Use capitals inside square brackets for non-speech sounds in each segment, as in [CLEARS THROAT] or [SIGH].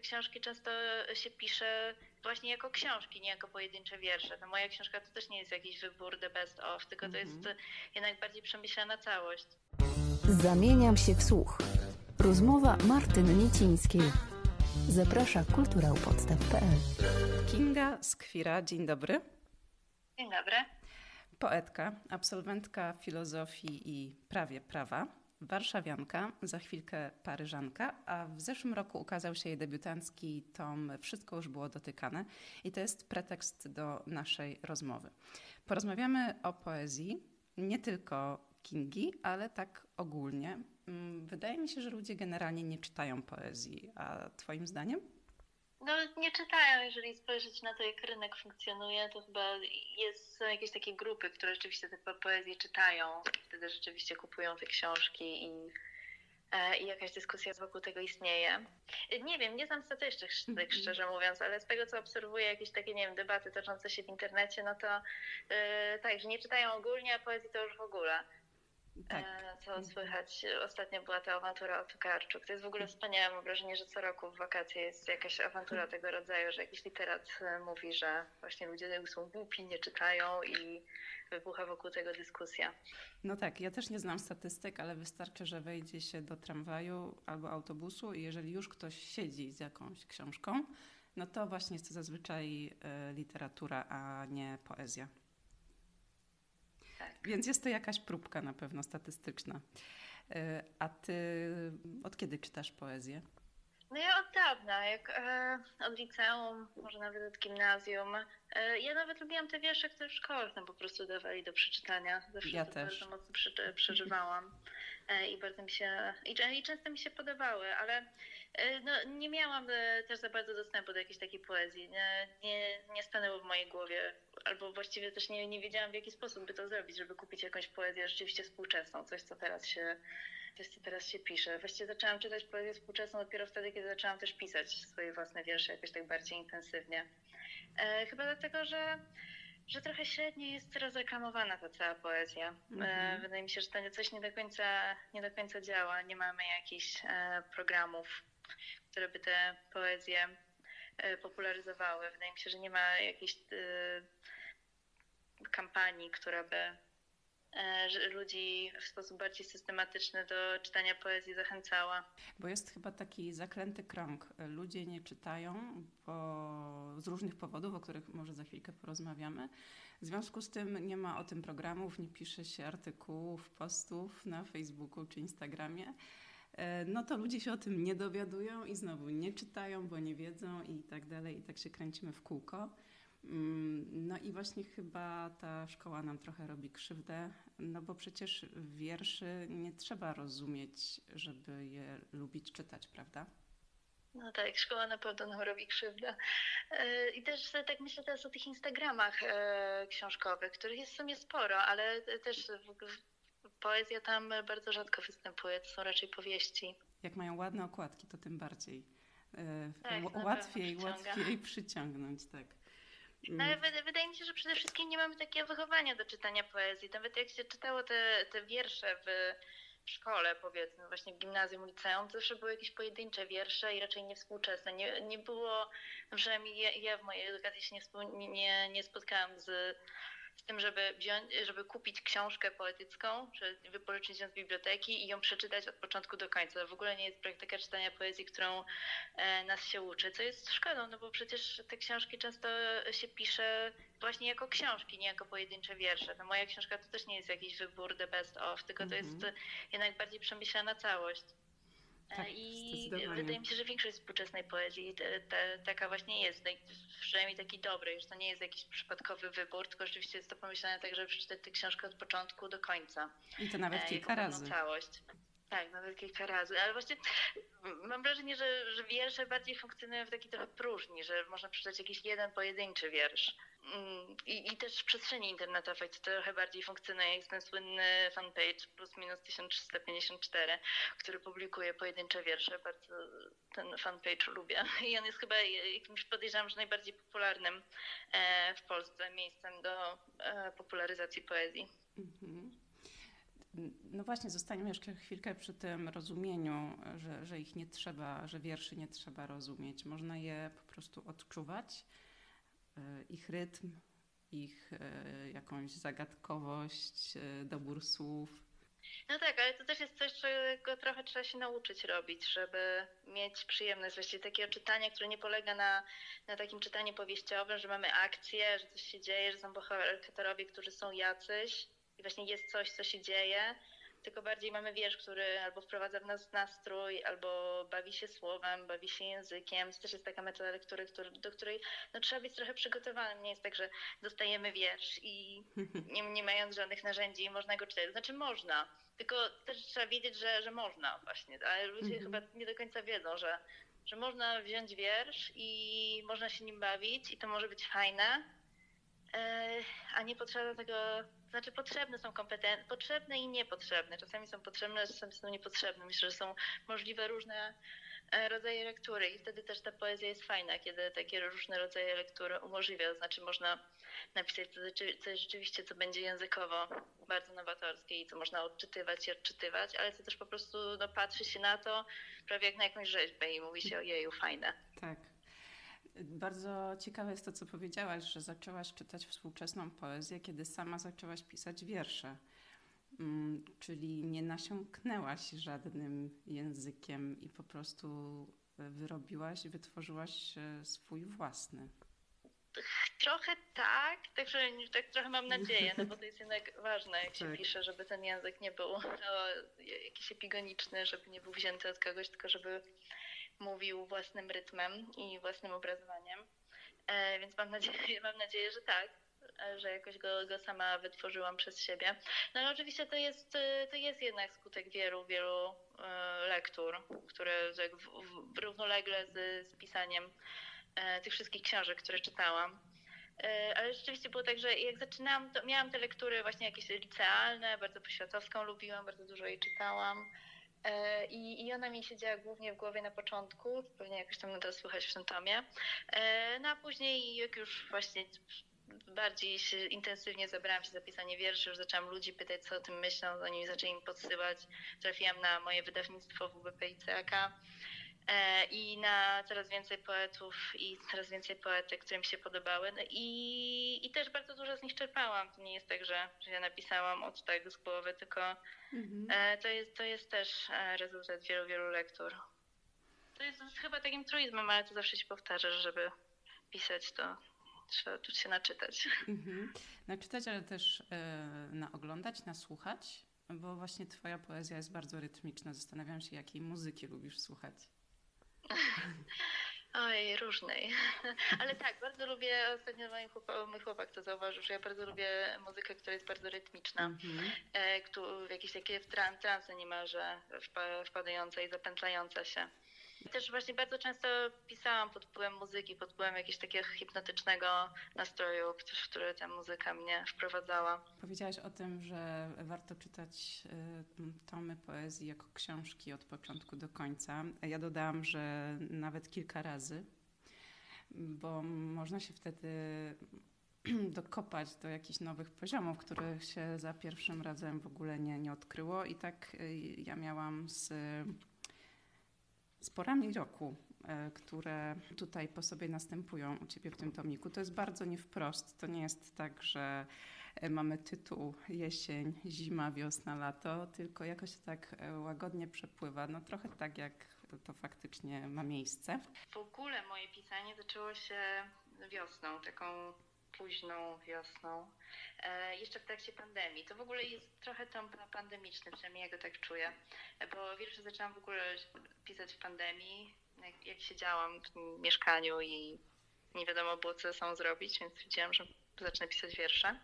te książki często się pisze właśnie jako książki, nie jako pojedyncze wiersze. No moja książka to też nie jest jakiś wybór the best of, tylko to jest jednak bardziej przemyślana całość. Zamieniam się w słuch. Rozmowa Martyny Niecińskiej. Zaprasza kulturałpodstaw.pl Kinga Skwira, dzień dobry. Dzień dobry. Poetka, absolwentka filozofii i prawie prawa, warszawianka, za chwilkę paryżanka, a w zeszłym roku ukazał się jej debiutancki tom Wszystko już było dotykane i to jest pretekst do naszej rozmowy. Porozmawiamy o poezji, nie tylko Kingi, ale tak ogólnie. Mm, Wydaje mi się, że ludzie generalnie nie czytają poezji, a twoim zdaniem? No nie czytają, jeżeli spojrzeć na to, jak rynek funkcjonuje, to chyba jest, są jakieś takie grupy, które rzeczywiście te po- poezje czytają, wtedy rzeczywiście kupują te książki i, e, i jakaś dyskusja wokół tego istnieje. Nie wiem, nie znam statystyk, tak szczerze mówiąc, ale z tego, co obserwuję, jakieś takie, nie wiem, debaty toczące się w internecie, no to e, tak, że nie czytają ogólnie, a poezji to już w ogóle. Tak. E, Co słychać? Ostatnio była ta awantura o Tokarczuk. To jest w ogóle wspaniałe. Mam wrażenie, że co roku w wakacje jest jakaś awantura tego rodzaju, że jakiś literat e, mówi, że właśnie ludzie są głupi, nie czytają i wybucha wokół tego dyskusja. No tak, ja też nie znam statystyk, ale wystarczy, że wejdzie się do tramwaju albo autobusu i jeżeli już ktoś siedzi z jakąś książką, no to właśnie jest to zazwyczaj e, literatura, a nie poezja. Tak. Więc jest to jakaś próbka na pewno statystyczna. E, A ty od kiedy czytasz poezję? No ja od dawna, jak e, od liceum, może nawet od gimnazjum. E, ja nawet lubiłam te wiersze, które w szkole nam po prostu dawali do przeczytania. Zawsze Ja to też. bardzo mocno prze, przeżywałam e, i bardzo mi się, i, i często mi się podobały, ale no, nie miałam e, też za bardzo dostępu do jakiejś takiej poezji. Nie, nie, stanęło w mojej głowie, albo właściwie też nie, nie wiedziałam w jaki sposób by to zrobić, żeby kupić jakąś poezję rzeczywiście współczesną, coś co teraz się coś, co teraz się pisze. Właściwie zaczęłam czytać poezję współczesną dopiero wtedy, kiedy zaczęłam też pisać swoje własne wiersze jakoś tak bardziej intensywnie. E, chyba dlatego, że, że trochę średnio jest teraz reklamowana ta cała poezja. E, Mhm. wydaje mi się, że to coś nie do końca, nie do końca działa. Nie mamy jakichś e, programów, które by tę poezję e, popularyzowały. Wydaje mi się, że nie ma jakiejś e, kampanii, która by e, ludzi w sposób bardziej systematyczny do czytania poezji zachęcała. Bo jest chyba taki zaklęty krąg. Ludzie nie czytają bo z różnych powodów, o których może za chwilkę porozmawiamy. W związku z tym nie ma o tym programów, nie pisze się artykułów, postów na Facebooku czy Instagramie. E, No to ludzie się o tym nie dowiadują i znowu nie czytają, bo nie wiedzą i tak dalej. I tak się kręcimy w kółko. Mm, No i właśnie chyba ta szkoła nam trochę robi krzywdę, no bo przecież wierszy nie trzeba rozumieć, żeby je lubić czytać, prawda? No tak, szkoła na pewno nam robi krzywdę. E, I też tak myślę teraz o tych Instagramach e, książkowych, których jest w sumie sporo, ale też poezja tam bardzo rzadko występuje, to są raczej powieści. Jak mają ładne okładki, to tym bardziej. E, Tak, łatwiej, łatwiej [LAUGHS] przyciągnąć, tak. No, ale wy- wydaje mi się, że przede wszystkim nie mamy takiego wychowania do czytania poezji. Nawet jak się czytało te, te wiersze w, w szkole, powiedzmy, właśnie w gimnazjum, liceum, to zawsze były jakieś pojedyncze wiersze i raczej niewspółczesne. Nie, nie było, przynajmniej ja, ja w mojej edukacji się nie- nie, nie spotkałam z, z tym, żeby, wziąć, żeby kupić książkę poetycką, czy wypożyczyć ją z biblioteki i ją przeczytać od początku do końca. To w ogóle nie jest praktyka czytania poezji, którą e, nas się uczy, co jest szkodą, no bo przecież te książki często się pisze właśnie jako książki, nie jako pojedyncze wiersze. No moja książka to też nie jest jakiś wybór the best of, tylko to jest Mhm. jednak bardziej przemyślana całość. E, Tak, I zdecydowanie. wydaje mi się, że większość współczesnej poezji te, te, taka właśnie jest, no i przynajmniej taki dobry, że to nie jest jakiś przypadkowy wybór, tylko rzeczywiście jest to pomyślane tak, żeby przeczytać tę książkę od początku do końca. I to nawet E, kilka razy. całość. Tak, nawet kilka razy, ale właśnie mam wrażenie, że, że wiersze bardziej funkcjonują w taki trochę próżni, że można przeczytać jakiś jeden pojedynczy wiersz. Mm, I, I też w przestrzeni internetowej to trochę bardziej funkcjonuje. Jest ten słynny fanpage plus minus 1354, który publikuje pojedyncze wiersze. Bardzo ten fanpage lubię. [LAUGHS] I on jest chyba jakimś, podejrzewam, że najbardziej popularnym e, w Polsce miejscem do e, popularyzacji poezji. Mhm. no właśnie, zostaniemy jeszcze chwilkę przy tym rozumieniu, że, że ich nie trzeba, że wierszy nie trzeba rozumieć. Można je po prostu odczuwać, ich rytm, ich e, jakąś zagadkowość, e, dobór słów. No tak, ale to też jest coś, czego trochę trzeba się nauczyć robić, żeby mieć przyjemność. Właściwie takiego czytania, które nie polega na, na takim czytaniu powieściowym, że mamy akcję, że coś się dzieje, że są bohaterowie, którzy są jacyś i właśnie jest coś, co się dzieje, tylko bardziej mamy wiersz, który albo wprowadza w nas nastrój, albo bawi się słowem, bawi się językiem. To też jest taka metoda lektury, który, do której no, trzeba być trochę przygotowanym. Nie jest tak, że dostajemy wiersz i [LAUGHS] nie, nie mając żadnych narzędzi można go czytać. Znaczy można, tylko też trzeba wiedzieć, że, że można właśnie, ale ludzie Mhm. chyba nie do końca wiedzą, że, że można wziąć wiersz i można się nim bawić i to może być fajne, a nie potrzeba tego, znaczy potrzebne są kompetencje, potrzebne i niepotrzebne. Czasami są potrzebne, czasami są niepotrzebne. Myślę, że są możliwe różne e, rodzaje lektury i wtedy też ta poezja jest fajna, kiedy takie różne rodzaje lektury umożliwia. To znaczy można napisać coś, rzeczy- coś rzeczywiście, co będzie językowo bardzo nowatorskie i co można odczytywać i odczytywać, ale co też po prostu no, patrzy się na to prawie jak na jakąś rzeźbę i mówi się ojeju, fajne. Tak. Bardzo ciekawe jest to, co powiedziałaś, że zaczęłaś czytać współczesną poezję, kiedy sama zaczęłaś pisać wiersze. Mm, Czyli nie nasiąknęłaś żadnym językiem i po prostu e, wyrobiłaś, wytworzyłaś e, swój własny. Trochę tak, także tak trochę mam nadzieję, no bo to jest jednak [LAUGHS] ważne, jak się Tak. pisze, żeby ten język nie był no, jakiś epigoniczny, żeby nie był wzięty od kogoś, tylko żeby mówił własnym rytmem i własnym obrazowaniem. E, więc mam nadzieję, [LAUGHS] mam nadzieję, że tak, e, że jakoś go, go sama wytworzyłam przez siebie. No ale oczywiście to jest, e, to jest jednak skutek wielu, wielu e, lektur, które tak w, w, równolegle z, z pisaniem e, tych wszystkich książek, które czytałam. E, Ale rzeczywiście było tak, że jak zaczynałam, to miałam te lektury właśnie jakieś licealne, bardzo poświatowską lubiłam, bardzo dużo jej czytałam. E, I, I ona mi siedziała głównie w głowie na początku, pewnie jakoś tam nadal słychać w tym tomie. E, No a później jak już właśnie bardziej się intensywnie zabrałam się za pisanie wierszy, już zaczęłam ludzi pytać, co o tym myślą, oni zaczęli mi podsyłać. Trafiłam na moje wydawnictwo WBP i CAK i na coraz więcej poetów i coraz więcej poetek, które mi się podobały. No i, I też bardzo dużo z nich czerpałam. To nie jest tak, że, że ja napisałam od tak z głowy, tylko E, To jest, to jest też e, rezultat wielu, wielu lektur. To jest chyba takim truizmem, ale to zawsze się powtarza, że żeby pisać, to trzeba tu się naczytać. Mhm. Naczytać, ale też e, naoglądać, nasłuchać, bo właśnie twoja poezja jest bardzo rytmiczna. Zastanawiam się, jakiej muzyki lubisz słuchać. Oj, różnej. Ale tak, bardzo lubię, ostatnio mój chłopak, mój chłopak to zauważył, że ja bardzo lubię muzykę, która jest bardzo rytmiczna. Mhm. e, w jakieś takie w tran, transe niemalże wpa- wpadająca i zapętlająca się. Też właśnie bardzo często pisałam pod wpływem muzyki, pod wpływem jakiegoś takiego hipnotycznego nastroju, w który ta muzyka mnie wprowadzała. Powiedziałaś o tym, że warto czytać e, tomy poezji jako książki od początku do końca. Ja dodałam, że nawet kilka razy, bo można się wtedy [CLEARS THROAT] dokopać do jakichś nowych poziomów, których się za pierwszym razem w ogóle nie, nie odkryło. I tak e, ja miałam z, z porami roku, e, które tutaj po sobie następują u Ciebie w tym tomiku. To jest bardzo nie wprost. To nie jest tak, że e, mamy tytuł jesień, zima, wiosna, lato, tylko jakoś tak e, łagodnie przepływa. No trochę tak, jak to faktycznie ma miejsce. W ogóle moje pisanie zaczęło się wiosną, taką późną wiosną, e, jeszcze w trakcie pandemii. To w ogóle jest trochę tom pandemiczny, przynajmniej ja go tak czuję, bo wiersze zaczęłam w ogóle pisać w pandemii, jak, jak siedziałam w mieszkaniu i nie wiadomo było, co ze sobą zrobić, więc stwierdziłam, że zacznę pisać wiersze.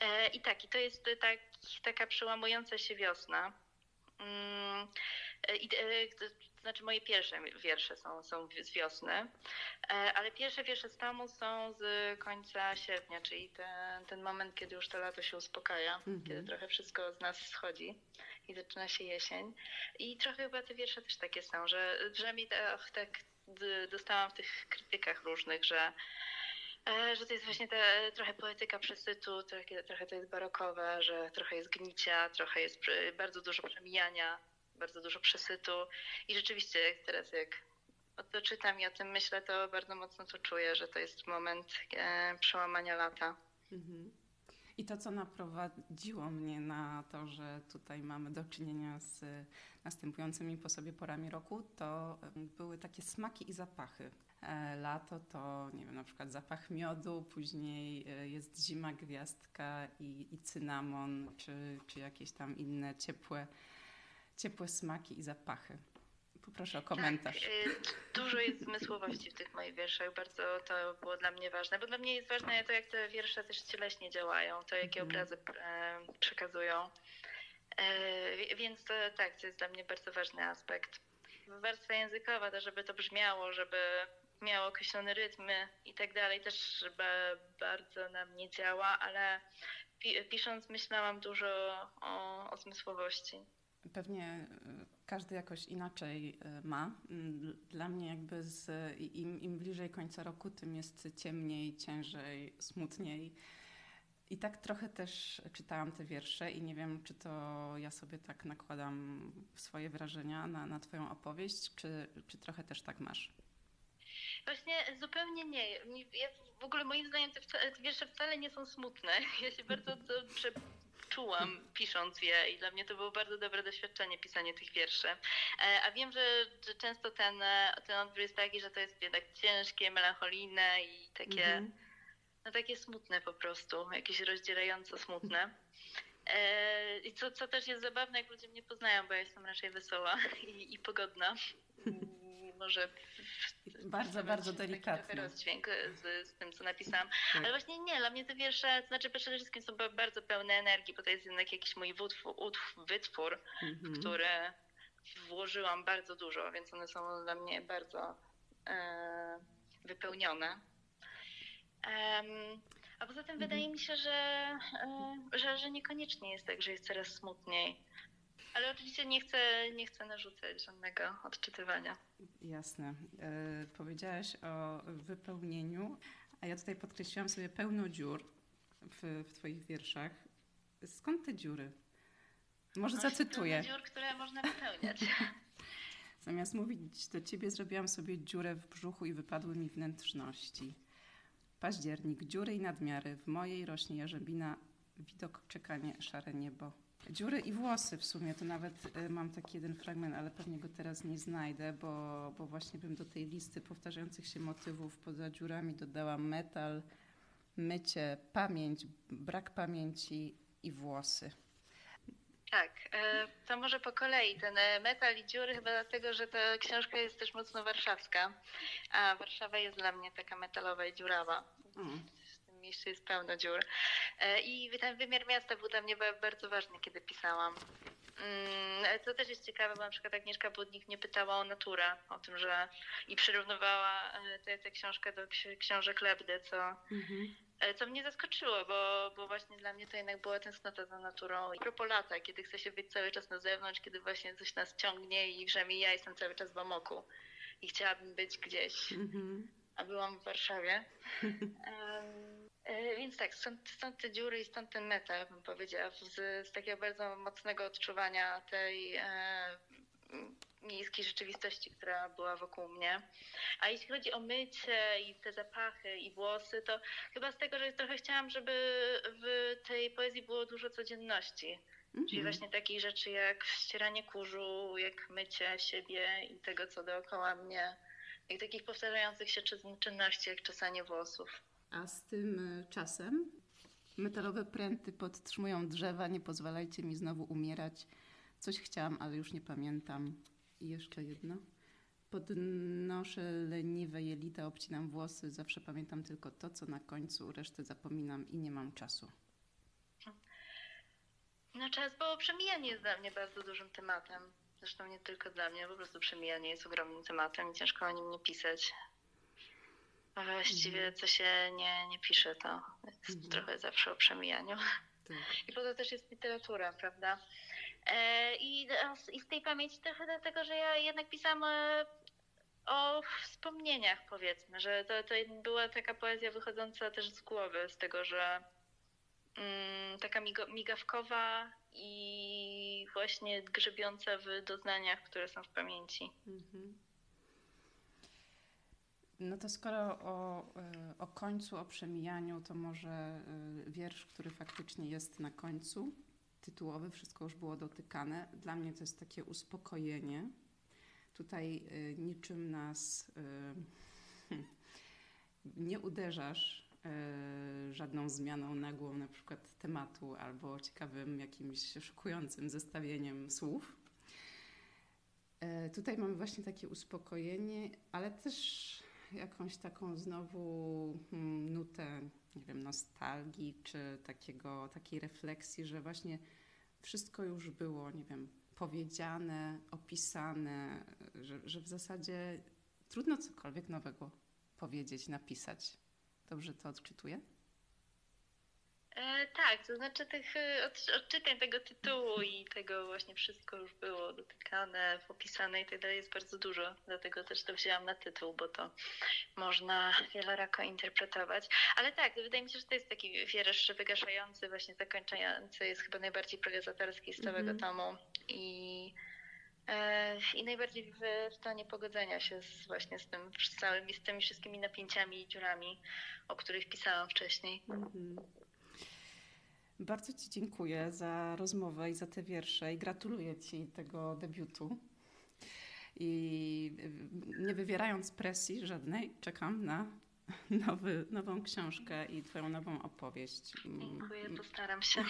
E, I tak, i to jest tak, taka przełamująca się wiosna. Mm, e, e, znaczy moje pierwsze wiersze są, są z wiosny, e, ale pierwsze wiersze z tomu są z końca sierpnia, czyli ten, ten moment, kiedy już to lato się uspokaja, Mhm. kiedy trochę wszystko z nas schodzi i zaczyna się jesień. I trochę chyba te wiersze też takie są, że przynajmniej tak, tak dostałam w tych krytykach różnych, że Że to jest właśnie ta trochę poetyka przesytu, trochę, trochę to jest barokowe, że trochę jest gnicia, trochę jest bardzo dużo przemijania, bardzo dużo przesytu. I rzeczywiście teraz jak to czytam i o tym myślę, to bardzo mocno to czuję, że to jest moment e, przełamania lata. Mhm. I to, co naprowadziło mnie na to, że tutaj mamy do czynienia z następującymi po sobie porami roku, to były takie smaki i zapachy. E, Lato to, nie wiem, na przykład zapach miodu, później e, jest zima gwiazdka i, i cynamon, czy, czy jakieś tam inne ciepłe, ciepłe smaki i zapachy. Poproszę o komentarz. Tak, dużo jest zmysłowości w tych moich wierszach, bardzo to było dla mnie ważne, bo dla mnie jest ważne to, jak te wiersze też cieleśnie działają, to jakie Mhm. obrazy e, przekazują. E, wi- więc to, tak, to jest dla mnie bardzo ważny aspekt. Warstwa językowa, to żeby to brzmiało, żeby miało określone rytmy i tak dalej, też ba, bardzo na mnie działa, ale pi, pisząc myślałam dużo o, o zmysłowości. Pewnie y, każdy jakoś inaczej y, ma. Mm, Dla mnie jakby z, im, im bliżej końca roku, tym jest ciemniej, ciężej, smutniej. I tak trochę też czytałam te wiersze i nie wiem, czy to ja sobie tak nakładam swoje wrażenia na, na twoją opowieść, czy, czy trochę też tak masz. Właśnie zupełnie nie. Ja w ogóle moim zdaniem te, te wiersze wcale nie są smutne. [LAUGHS] Ja się bardzo dobrze czułam pisząc je i dla mnie to było bardzo dobre doświadczenie pisanie tych wierszy. E, A wiem, że, że często ten, e, ten odbiór jest taki, że to jest jednak ciężkie, melancholijne i takie, Mhm. no takie smutne po prostu, jakieś rozdzierająco smutne. E, I co, co też jest zabawne, jak ludzie mnie poznają, bo ja jestem raczej wesoła i, i pogodna. I może Bardzo, bardzo Taki trochę delikatne. rozdźwięk z, z tym, co napisałam. Tak. Ale właśnie nie, dla mnie te wiersze, to znaczy przede wszystkim są ba- bardzo pełne energii, bo to jest jednak jakiś mój wytwór, Mhm. w który włożyłam bardzo dużo, więc one są dla mnie bardzo e, wypełnione. A poza tym Mhm. wydaje mi się, że, e, że, że niekoniecznie jest tak, że jest coraz smutniej. Ale oczywiście nie chcę, nie chcę narzucać żadnego odczytywania. Jasne. E, powiedziałaś o wypełnieniu, a ja tutaj podkreśliłam sobie pełno dziur w, w Twoich wierszach. Skąd te dziury? Może No, zacytuję. dziur, które można wypełniać. [LAUGHS] Zamiast mówić do ciebie, zrobiłam sobie dziurę w brzuchu i wypadły mi wnętrzności. Październik, dziury i nadmiary. W mojej rośnie jarzębina, widok, czekanie, szare niebo. Dziury i włosy w sumie, to nawet y, mam taki jeden fragment, ale pewnie go teraz nie znajdę, bo, bo właśnie bym do tej listy powtarzających się motywów poza dziurami dodała metal, mycie, pamięć, brak pamięci i włosy. Tak, e, to może po kolei. Ten e, metal i dziury chyba dlatego, że ta książka jest też mocno warszawska, a Warszawa jest dla mnie taka metalowa i dziurawa. Mm. Mieście jest pełno dziur. E, I ten wymiar miasta był dla mnie ba- bardzo ważny, kiedy pisałam. Mm, To też jest ciekawe, bo na przykład Agnieszka Budnik mnie pytała o naturę, o tym, że i przyrównywała e, tę tę książkę do ksi- książek Lebdy, co Mhm. E, Co mnie zaskoczyło, bo, bo właśnie dla mnie to jednak była tęsknota za naturą. I propos lata, kiedy chce się być cały czas na zewnątrz, kiedy właśnie coś nas ciągnie i przynajmniej ja jestem cały czas w amoku i chciałabym być gdzieś, Mhm. a byłam w Warszawie. [LAUGHS] E, Więc tak, stąd, stąd te dziury i stąd ten metal, bym powiedziała, z, z takiego bardzo mocnego odczuwania tej e, miejskiej rzeczywistości, która była wokół mnie. A jeśli chodzi o mycie i te zapachy i włosy, to chyba z tego, że trochę chciałam, żeby w tej poezji było dużo codzienności. Czyli Mhm. właśnie takich rzeczy jak ścieranie kurzu, jak mycie siebie i tego, co dookoła mnie. I takich powtarzających się czyn- czynności, jak czesanie włosów. A z tym y, czasem metalowe pręty podtrzymują drzewa, nie pozwalajcie mi znowu umierać. Coś chciałam, ale już nie pamiętam. I jeszcze jedno. Podnoszę leniwe jelita, obcinam włosy, zawsze pamiętam tylko to, co na końcu, resztę zapominam i nie mam czasu. No czas, bo przemijanie jest dla mnie bardzo dużym tematem. Zresztą nie tylko dla mnie, po prostu przemijanie jest ogromnym tematem i ciężko o nim nie pisać. A właściwie co się nie, nie pisze, to jest Mhm. trochę zawsze o przemijaniu. Tak. I po to też jest literatura, prawda? E, i, I z tej pamięci trochę dlatego, że ja jednak pisałam e, o wspomnieniach powiedzmy, że to, to była taka poezja wychodząca też z głowy, z tego, że mm, taka migawkowa i właśnie grzebiąca w doznaniach, które są w pamięci. Mhm. No to skoro o, e, o końcu, o przemijaniu, to może e, wiersz, który faktycznie jest na końcu, tytułowy, wszystko już było dotykane. Dla mnie to jest takie uspokojenie. Tutaj e, niczym nas [LAUGHS] nie uderzasz żadną zmianą nagłą, na przykład tematu, albo ciekawym, jakimś szokującym zestawieniem słów. Tutaj mamy właśnie takie uspokojenie, ale też jakąś taką znowu hmm, nutę, nie wiem, nostalgii czy takiego, takiej refleksji, że właśnie wszystko już było, nie wiem, powiedziane, opisane, że, że w zasadzie trudno cokolwiek nowego powiedzieć, napisać. Dobrze to odczytuję? E, tak, to znaczy tych e, odczytań tego tytułu i tego właśnie wszystko już było dotykane, opisane i tak dalej jest bardzo dużo. Dlatego też to wzięłam na tytuł, bo to można wielorako interpretować. Ale tak, wydaje mi się, że to jest taki wiersz wygaszający, właśnie zakończający, jest chyba najbardziej prozatorski z całego mm -hmm. tomu. I e, i najbardziej w, w stanie pogodzenia się z, właśnie z tym z całymi, z tymi wszystkimi napięciami i dziurami, o których pisałam wcześniej. Mm -hmm. Bardzo Ci dziękuję za rozmowę i za te wiersze i gratuluję Ci tego debiutu. I nie wywierając presji żadnej, czekam na [LAUGHS] nowy, nową książkę i Twoją nową opowieść. Dziękuję, postaram się.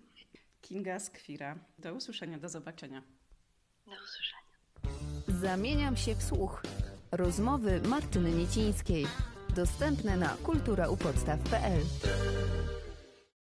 [LAUGHS] Kinga Skwira. Do usłyszenia, do zobaczenia. Do usłyszenia. Zamieniam się w słuch. Rozmowy Martyny Niecińskiej. Dostępne na kulturaupodstaw.pl